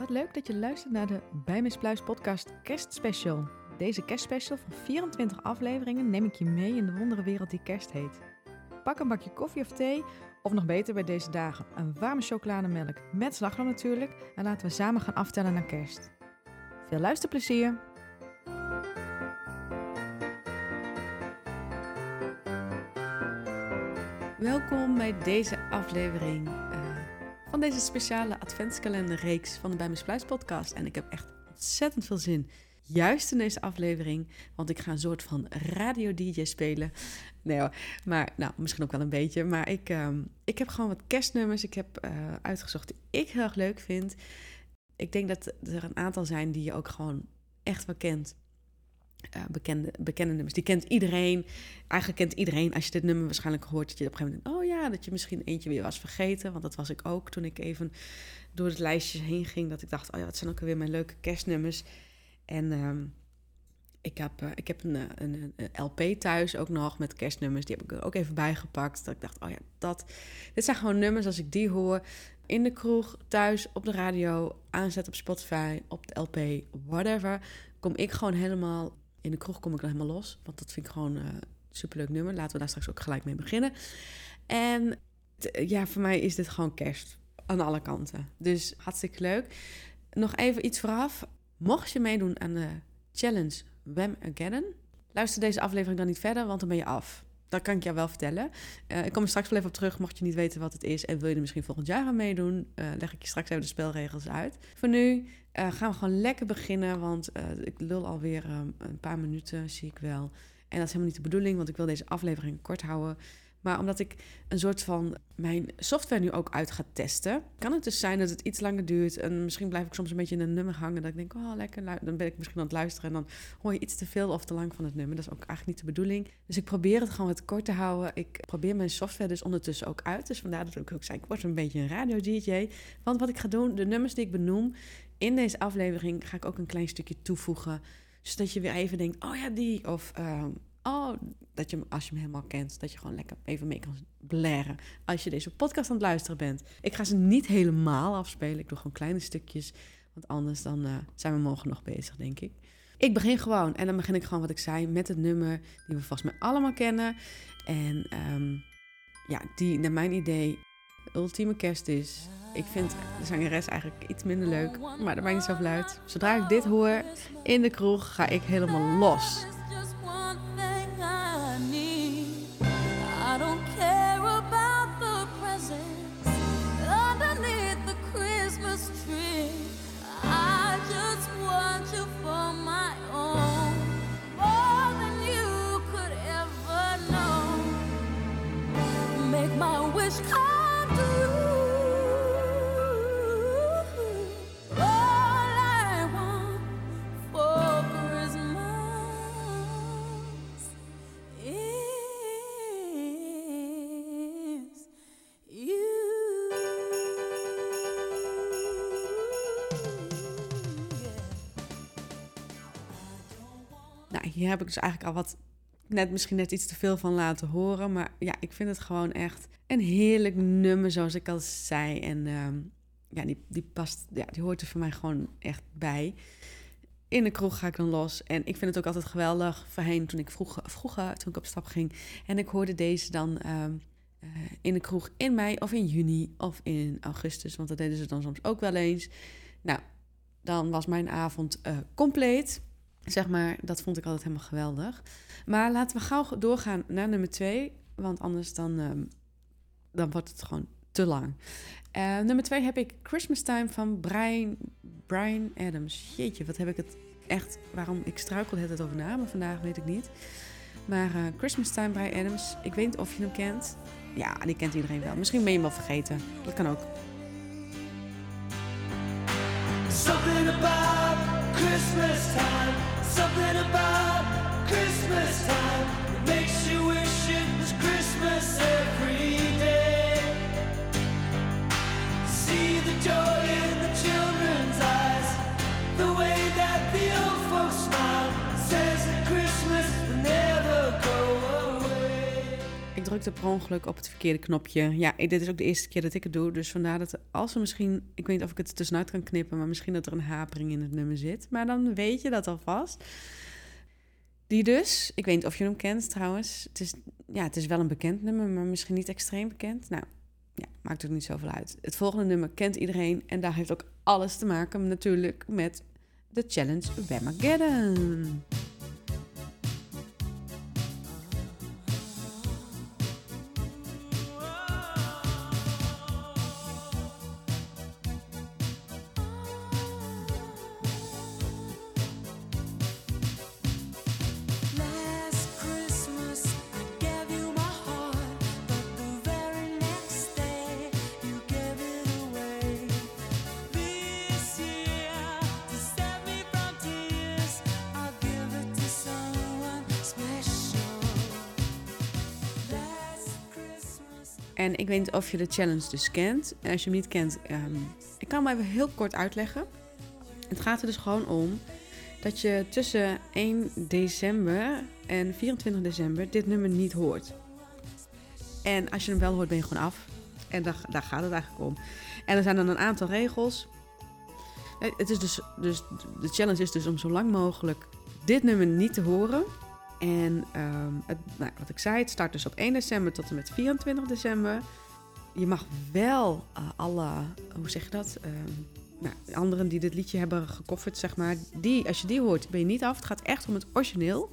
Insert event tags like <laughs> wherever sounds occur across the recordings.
Wat leuk dat je luistert naar de Bij podcast kerstspecial. Deze kerstspecial van 24 afleveringen neem ik je mee in de wondere wereld die kerst heet. Pak een bakje koffie of thee, of nog beter bij deze dagen, een warme chocolademelk met slagroom natuurlijk. En laten we samen gaan aftellen naar kerst. Veel luisterplezier! Welkom bij deze aflevering van deze speciale adventskalenderreeks van de Bij Mijn Pluis podcast. En ik heb echt ontzettend veel zin, juist in deze aflevering, want ik ga een soort van radio-dj spelen. Nee hoor, maar nou, misschien ook wel een beetje. Maar ik, ehm, ik heb gewoon wat kerstnummers, ik heb uh, uitgezocht die ik heel erg leuk vind. Ik denk dat er een aantal zijn die je ook gewoon echt wel kent. Uh, bekende, bekende nummers. Die kent iedereen. Eigenlijk kent iedereen, als je dit nummer waarschijnlijk hoort, dat je op een gegeven moment dat je misschien eentje weer was vergeten. Want dat was ik ook toen ik even door het lijstje heen ging. Dat ik dacht, oh ja, wat zijn ook weer mijn leuke kerstnummers. En uh, ik heb, uh, ik heb een, een, een, LP thuis ook nog met kerstnummers. Die heb ik er ook even bijgepakt. Dat ik dacht, oh ja, dat. Dit zijn gewoon nummers als ik die hoor. In de kroeg, thuis, op de radio, aanzet op Spotify, op de LP, whatever. Kom ik gewoon helemaal in de kroeg kom ik helemaal los. Want dat vind ik gewoon uh, superleuk nummer. Laten we daar straks ook gelijk mee beginnen. En ja, voor mij is dit gewoon kerst. Aan alle kanten. Dus hartstikke leuk. Nog even iets vooraf. Mocht je meedoen aan de challenge Wem Again, luister deze aflevering dan niet verder, want dan ben je af. Dat kan ik jou wel vertellen. Uh, ik kom er straks wel even op terug, mocht je niet weten wat het is en wil je er misschien volgend jaar aan meedoen, uh, leg ik je straks even de spelregels uit. Voor nu uh, gaan we gewoon lekker beginnen, want ik lul alweer um, een paar minuten, zie ik wel. En dat is helemaal niet de bedoeling, want ik wil deze aflevering kort houden. Maar omdat ik een soort van mijn software nu ook uit ga testen, kan het dus zijn dat het iets langer duurt. En misschien blijf ik soms een beetje in een nummer hangen. Dat ik denk, oh lekker, dan ben ik misschien aan het luisteren. En dan hoor je iets te veel of te lang van het nummer. Dat is ook eigenlijk niet de bedoeling. Dus ik probeer het gewoon wat kort te houden. Ik probeer mijn software dus ondertussen ook uit. Dus vandaar dat ik ook zei, ik word een beetje een radio-dj. Want wat ik ga doen, de nummers die ik benoem in deze aflevering, ga ik ook een klein stukje toevoegen. Zodat je weer even denkt, oh ja, die. Of uh, Oh, dat je als je hem helemaal kent, dat je gewoon lekker even mee kan blaren. Als je deze podcast aan het luisteren bent. Ik ga ze niet helemaal afspelen. Ik doe gewoon kleine stukjes. Want anders dan uh, zijn we morgen nog bezig, denk ik. Ik begin gewoon. En dan begin ik gewoon wat ik zei met het nummer die we volgens mij allemaal kennen. En um, ja, die naar mijn idee de ultieme kerst is. Ik vind de zangeres eigenlijk iets minder leuk. Maar dat maakt niet zoveel uit. Zodra ik dit hoor in de kroeg, ga ik helemaal los. Hier heb ik dus eigenlijk al wat net misschien net iets te veel van laten horen. Maar ja, ik vind het gewoon echt een heerlijk nummer, zoals ik al zei. En uh, ja, die, die past, ja, die hoort er voor mij gewoon echt bij. In de kroeg ga ik dan los. En ik vind het ook altijd geweldig. Voorheen, toen ik vroeg, vroeger, toen ik op stap ging. En ik hoorde deze dan uh, uh, in de kroeg in mei of in juni of in augustus. Want dat deden ze dan soms ook wel eens. Nou, dan was mijn avond uh, compleet. Zeg maar, dat vond ik altijd helemaal geweldig. Maar laten we gauw doorgaan naar nummer twee. Want anders dan, um, dan wordt het gewoon te lang. Uh, nummer twee heb ik Christmas Time van Brian, Brian Adams. Jeetje, wat heb ik het echt... Waarom ik struikel het over namen vandaag, weet ik niet. Maar uh, Christmas Time, Brian Adams. Ik weet niet of je hem kent. Ja, die kent iedereen wel. Misschien ben je hem wel vergeten. Dat kan ook. Something about Christmas time. Something about Christmas time. Drukte per ongeluk op het verkeerde knopje. Ja, dit is ook de eerste keer dat ik het doe. Dus vandaar dat als er misschien... Ik weet niet of ik het tussenuit kan knippen... maar misschien dat er een hapering in het nummer zit. Maar dan weet je dat alvast. Die dus, ik weet niet of je hem kent trouwens. Het is, ja, het is wel een bekend nummer, maar misschien niet extreem bekend. Nou, ja, maakt ook niet zoveel uit. Het volgende nummer kent iedereen en daar heeft ook alles te maken natuurlijk met de challenge Wemageddon. En ik weet niet of je de challenge dus kent. En als je hem niet kent, um, ik kan hem even heel kort uitleggen. Het gaat er dus gewoon om dat je tussen 1 december en 24 december dit nummer niet hoort. En als je hem wel hoort, ben je gewoon af. En daar, daar gaat het eigenlijk om. En er zijn dan een aantal regels. Het is dus, dus, de challenge is dus om zo lang mogelijk dit nummer niet te horen. En um, het, nou, wat ik zei, het start dus op 1 december tot en met 24 december. Je mag wel uh, alle, hoe zeg je dat? Uh, nou, anderen die dit liedje hebben gekofferd, zeg maar, die, als je die hoort, ben je niet af. Het gaat echt om het origineel.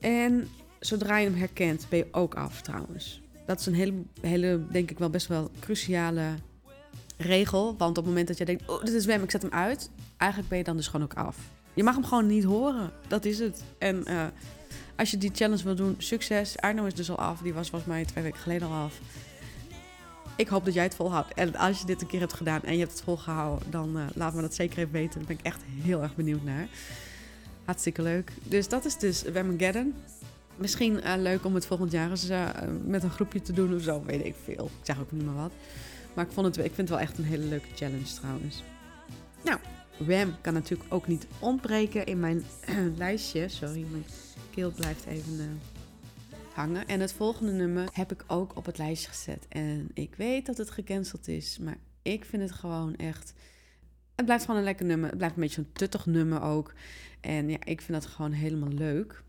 En zodra je hem herkent, ben je ook af trouwens. Dat is een hele, hele denk ik wel best wel cruciale regel. Want op het moment dat je denkt, oh, dit is Wem, ik zet hem uit. Eigenlijk ben je dan dus gewoon ook af. Je mag hem gewoon niet horen. Dat is het. En uh, als je die challenge wil doen, succes. Arno is dus al af. Die was volgens mij twee weken geleden al af. Ik hoop dat jij het volhoudt. En als je dit een keer hebt gedaan en je hebt het volgehouden, dan uh, laat me dat zeker even weten. Daar ben ik echt heel erg benieuwd naar. Hartstikke leuk. Dus dat is dus Wemageddon. Misschien uh, leuk om het volgend jaar eens met een groepje te doen of zo. Weet ik veel. Ik zeg ook niet meer wat. Maar ik, vond het, ik vind het wel echt een hele leuke challenge trouwens. Nou, Wham kan natuurlijk ook niet ontbreken in mijn <clears throat> lijstje. Sorry, mijn keel blijft even uh, hangen. En het volgende nummer heb ik ook op het lijstje gezet. En ik weet dat het gecanceld is, maar ik vind het gewoon echt... Het blijft gewoon een lekker nummer. Het blijft een beetje een tuttig nummer ook. En ja, ik vind dat gewoon helemaal leuk.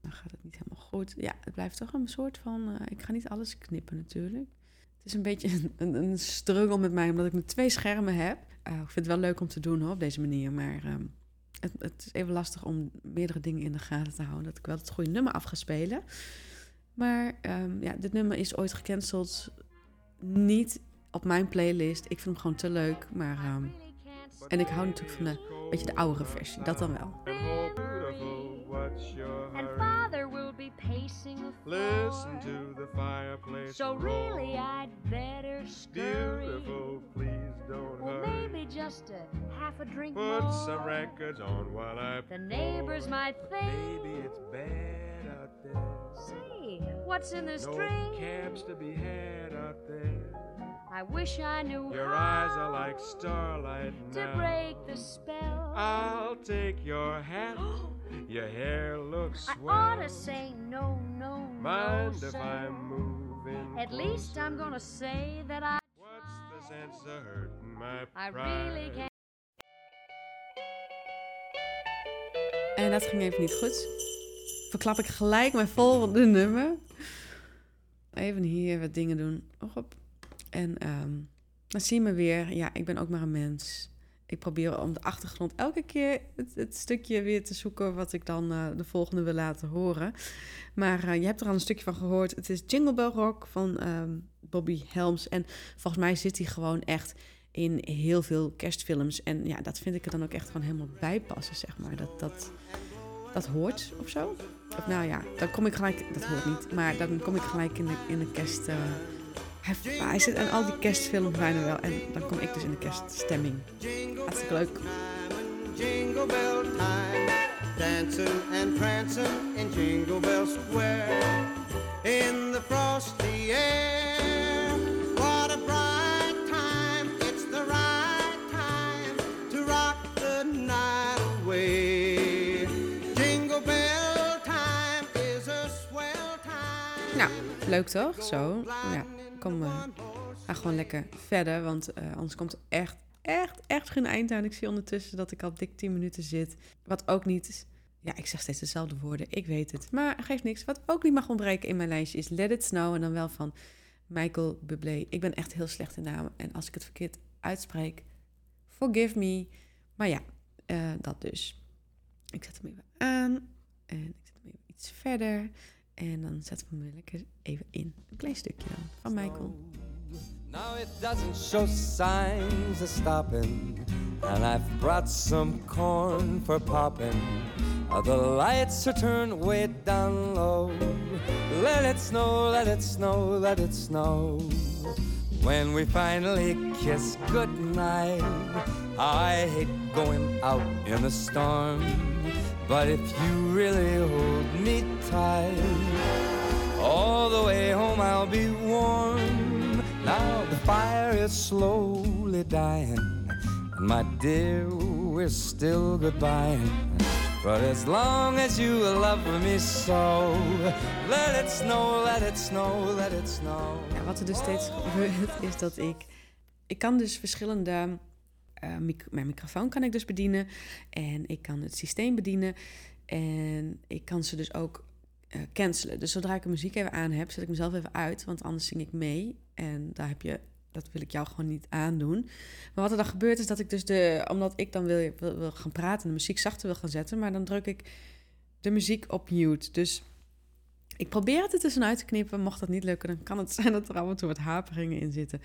Dan gaat het niet helemaal goed. Ja, het blijft toch een soort van... Uh, ik ga niet alles knippen natuurlijk. Het is een beetje <laughs> een, een struggle met mij, omdat ik nu twee schermen heb. Uh, ik vind het wel leuk om te doen hoor, op deze manier. Maar um, het, het, is even lastig om meerdere dingen in de gaten te houden. Dat ik wel het goede nummer af ga spelen. Maar um, ja, dit nummer is ooit gecanceld. Niet op mijn playlist. Ik vind hem gewoon te leuk. Maar, um, en ik hou natuurlijk van de, beetje de oudere versie. Dat dan wel. Will the floor. Listen to the fireplace. So really, I'd better scurry. Beautiful, please don't Or hurry. maybe just a half a drink Put more. some records on while I The neighbors pour. might think. Baby, it's bad out there. Say, what's in this No drink? cabs to be had out there. I wish I knew Your eyes are like starlight to now. break the spell. I'll take your <gasps> hat. Your hair looks I swell. ought to say no, no, Mind no, if sir. I'm moving? At least I'm gonna say that I, What's the sense of hurting my I pride? really can't. En dat ging even niet goed. Verklap ik gelijk mijn volgende nummer. Even hier wat dingen doen. Och op. En ehm, dan zie je me weer. Ja, ik ben ook maar een mens. Ik probeer om de achtergrond elke keer het, het stukje weer te zoeken wat ik dan eh, de volgende wil laten horen. Maar eh, je hebt er al een stukje van gehoord. Het is Jingle Bell Rock van ehm, Bobby Helms. En volgens mij zit hij gewoon echt in heel veel kerstfilms. En ja, dat vind ik er dan ook echt gewoon helemaal bij passen, zeg maar. Dat, dat, dat hoort of zo. Nou ja, dan kom ik gelijk... Dat hoort niet, maar dan kom ik gelijk in de, in de kerst... eh, hij, hij zit in al die kerstfilms bijna wel. En dan kom ik dus in de kerststemming. Hartstikke leuk. Jingle bell time, dancing and prancing in Jingle Bell Square. In the frosty air, what a bright time! It's the right time to rock the night away. Jingle bell time is a swell time. Nou, leuk toch? Zo. Ja, kom, ga gewoon lekker verder, want eh, anders komt er echt, echt, echt geen eind aan. Ik zie ondertussen dat ik al dik 10 minuten zit. Wat ook niet. Ja, ik zeg steeds dezelfde woorden, ik weet het. Maar geeft niks. Wat ook niet mag ontbreken in mijn lijstje is Let It Snow en dan wel van Michael Bublé. Ik ben echt heel slecht in namen en als ik het verkeerd uitspreek, forgive me. Maar ja, eh, dat dus. Ik zet hem even aan en ik zet hem even iets verder. En dan zetten we hem lekker even in. Een klein stukje dan van Michael. Now it doesn't show signs of stopping, and I've brought some corn for popping. The lights are turned way down low. Let it snow, let it snow, let it snow. When we finally kiss goodnight, I hate going out in the storm. But if you really hold me tight, all the way home I'll be warm. Now the fire is slowly dying, and my dear, we're still goodbye. But as long as you love me so, let it snow, let it snow, let it snow. Ja, wat er dus steeds gebeurt, is dat ik... Ik kan dus verschillende... eh, mijn microfoon kan ik dus bedienen. En ik kan het systeem bedienen. En ik kan ze dus ook eh, cancelen. Dus zodra ik de muziek even aan heb, zet ik mezelf even uit. Want anders zing ik mee. En daar heb je... Dat wil ik jou gewoon niet aandoen. Maar wat er dan gebeurt is dat ik dus de... Omdat ik dan wil, wil, wil gaan praten en de muziek zachter wil gaan zetten... maar dan druk ik de muziek op mute. Dus ik probeer het er tussenuit te knippen. Mocht dat niet lukken, dan kan het zijn dat er af en toe wat haperingen in zitten.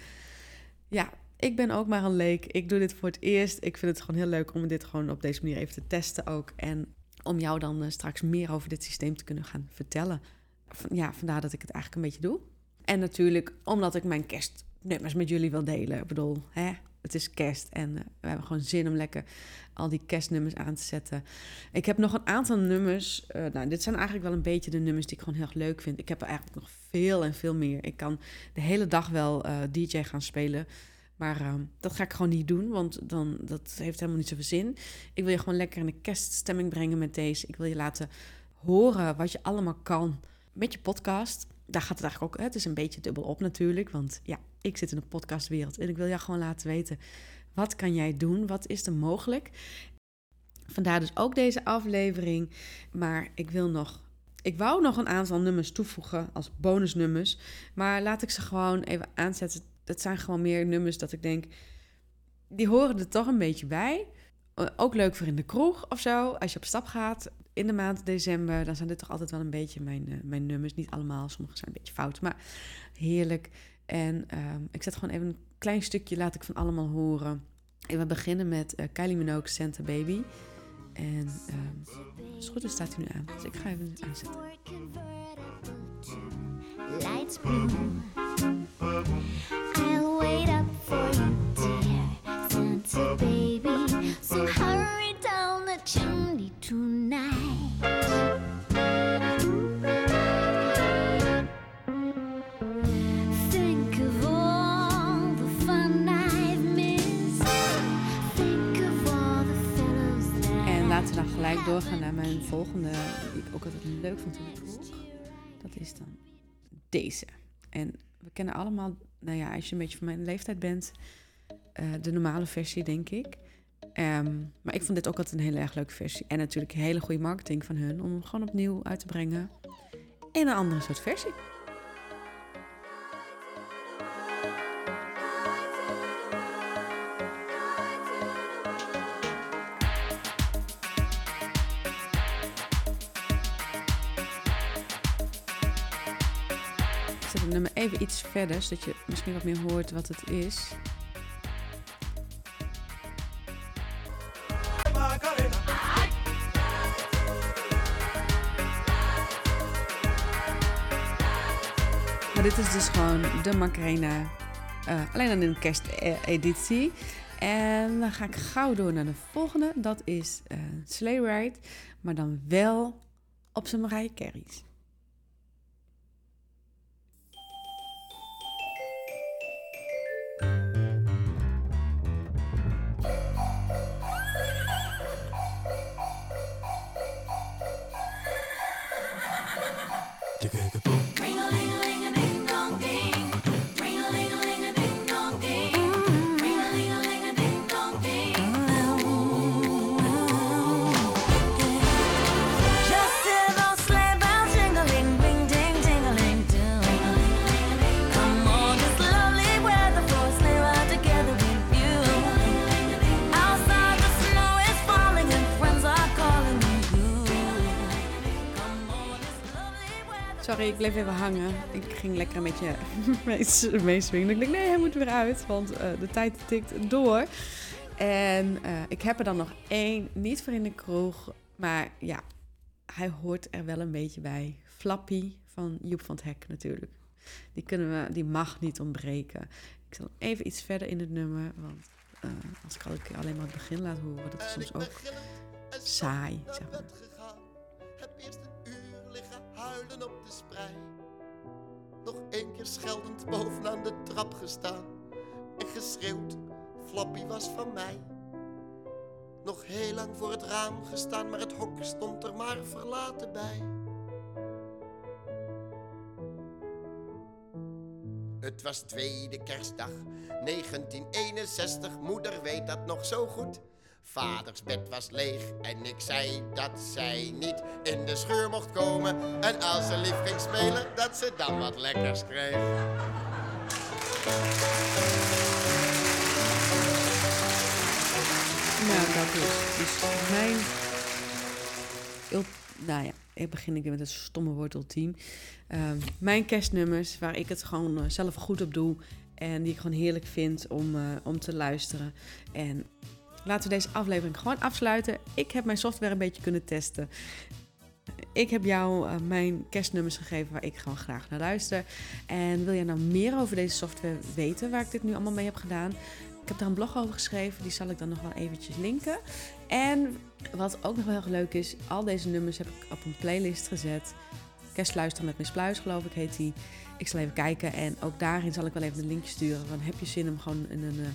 Ja, ik ben ook maar een leek. Ik doe dit voor het eerst. Ik vind het gewoon heel leuk om dit gewoon op deze manier even te testen ook. En om jou dan eh, straks meer over dit systeem te kunnen gaan vertellen. Ja, vandaar dat ik het eigenlijk een beetje doe. En natuurlijk omdat ik mijn kerstnummers met jullie wil delen. Ik bedoel, hè, het is kerst en eh, we hebben gewoon zin om lekker al die kerstnummers aan te zetten. Ik heb nog een aantal nummers. eh, nou, dit zijn eigenlijk wel een beetje de nummers die ik gewoon heel erg leuk vind. Ik heb er eigenlijk nog veel en veel meer. Ik kan de hele dag wel DJ gaan spelen. Maar eh, dat ga ik gewoon niet doen, want dan, dat heeft helemaal niet zoveel zin. Ik wil je gewoon lekker in de kerststemming brengen met deze. Ik wil je laten horen wat je allemaal kan met je podcast. Daar gaat het eigenlijk ook. Het is een beetje dubbel op natuurlijk, want ja, ik zit in de podcastwereld en ik wil jou gewoon laten weten wat kan jij doen, wat is er mogelijk. Vandaar dus ook deze aflevering. Maar ik wil nog. Ik wou nog een aantal nummers toevoegen als bonusnummers. Maar laat ik ze gewoon even aanzetten. Dat zijn gewoon meer nummers dat ik denk. Die horen er toch een beetje bij. Eh, Ook leuk voor in de kroeg of zo. Als je op stap gaat in de maand december. Dan zijn dit toch altijd wel een beetje mijn, eh, mijn nummers. Niet allemaal, sommige zijn een beetje fout. Maar heerlijk. En ehm, ik zet gewoon even een klein stukje. Laat ik van allemaal horen. En we beginnen met eh, Kylie Minogue, Santa Baby. En ehm als het goed is staat hij nu aan. Dus ik ga even aanzetten. En laten we dan gelijk doorgaan naar mijn volgende, die ik ook altijd leuk vond in kroeg. Dat is dan deze. En we kennen allemaal, nou ja, als je een beetje van mijn leeftijd bent, eh, de normale versie, denk ik. Ehm, maar ik vond dit ook altijd een hele erg leuke versie. En natuurlijk hele goede marketing van hun om hem gewoon opnieuw uit te brengen. In een andere soort versie. Zet het nummer even iets verder, zodat je misschien wat meer hoort wat het is. Maar dit is dus gewoon de Macarena. eh, alleen dan in de kersteditie. En dan ga ik gauw door naar de volgende. Dat is eh Sleigh Ride. Maar dan wel op zijn Mariah Carey's. Ik bleef even hangen. Ik ging lekker een beetje <laughs> mee- meeswingen. Ik dacht, nee, hij moet weer uit, want eh, de tijd tikt door. En eh, ik heb er dan nog één, niet voor in de kroeg, maar ja, hij hoort er wel een beetje bij. Flappy van Joep van het Hek natuurlijk. Die, kunnen we, die mag niet ontbreken. Ik zal even iets verder in het nummer, want eh, als ik al- alleen maar het begin laat horen, dat is soms ook saai, zeg maar. Op de sprei. Nog één keer scheldend bovenaan de trap gestaan. En geschreeuwd, Flappy was van mij. Nog heel lang voor het raam gestaan, maar het hok stond er maar verlaten bij. Het was tweede kerstdag, 1961, moeder weet dat nog zo goed. Vaders bed was leeg en ik zei dat zij niet in de scheur mocht komen. En als ze lief ging spelen, dat ze dan wat lekkers kreeg. Nou, dat is dus mijn... Nou ja, ik begin ik met het stomme woord ultiem. Ehm, mijn kerstnummers, waar ik het gewoon eh, zelf goed op doe. En die ik gewoon heerlijk vind om, eh, om te luisteren. En laten we deze aflevering gewoon afsluiten. Ik heb mijn software een beetje kunnen testen. Ik heb jou eh, mijn kerstnummers gegeven waar ik gewoon graag naar luister. En wil jij nou meer over deze software weten, waar ik dit nu allemaal mee heb gedaan? Ik heb daar een blog over geschreven, die zal ik dan nog wel eventjes linken. En wat ook nog wel heel leuk is, al deze nummers heb ik op een playlist gezet. Kerstluisteren met Miss Pluis, geloof ik, heet die. Ik zal even kijken en ook daarin zal ik wel even een linkje sturen. Van heb je zin om gewoon in een eh,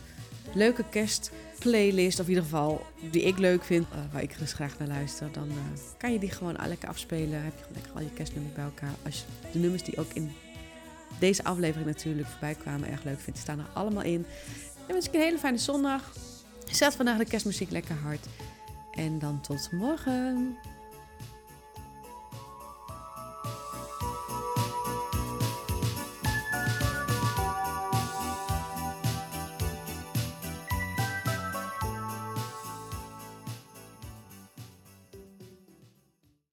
leuke kerstplaylist, of in ieder geval die ik leuk vind, eh, waar ik dus graag naar luister, dan eh, kan je die gewoon lekker afspelen. Heb je gewoon lekker al je kerstnummers bij elkaar. Als je de nummers die ook in deze aflevering natuurlijk voorbij kwamen erg leuk vindt, staan er allemaal in. En wens ik een hele fijne zondag. Zet vandaag de kerstmuziek lekker hard. En dan tot morgen.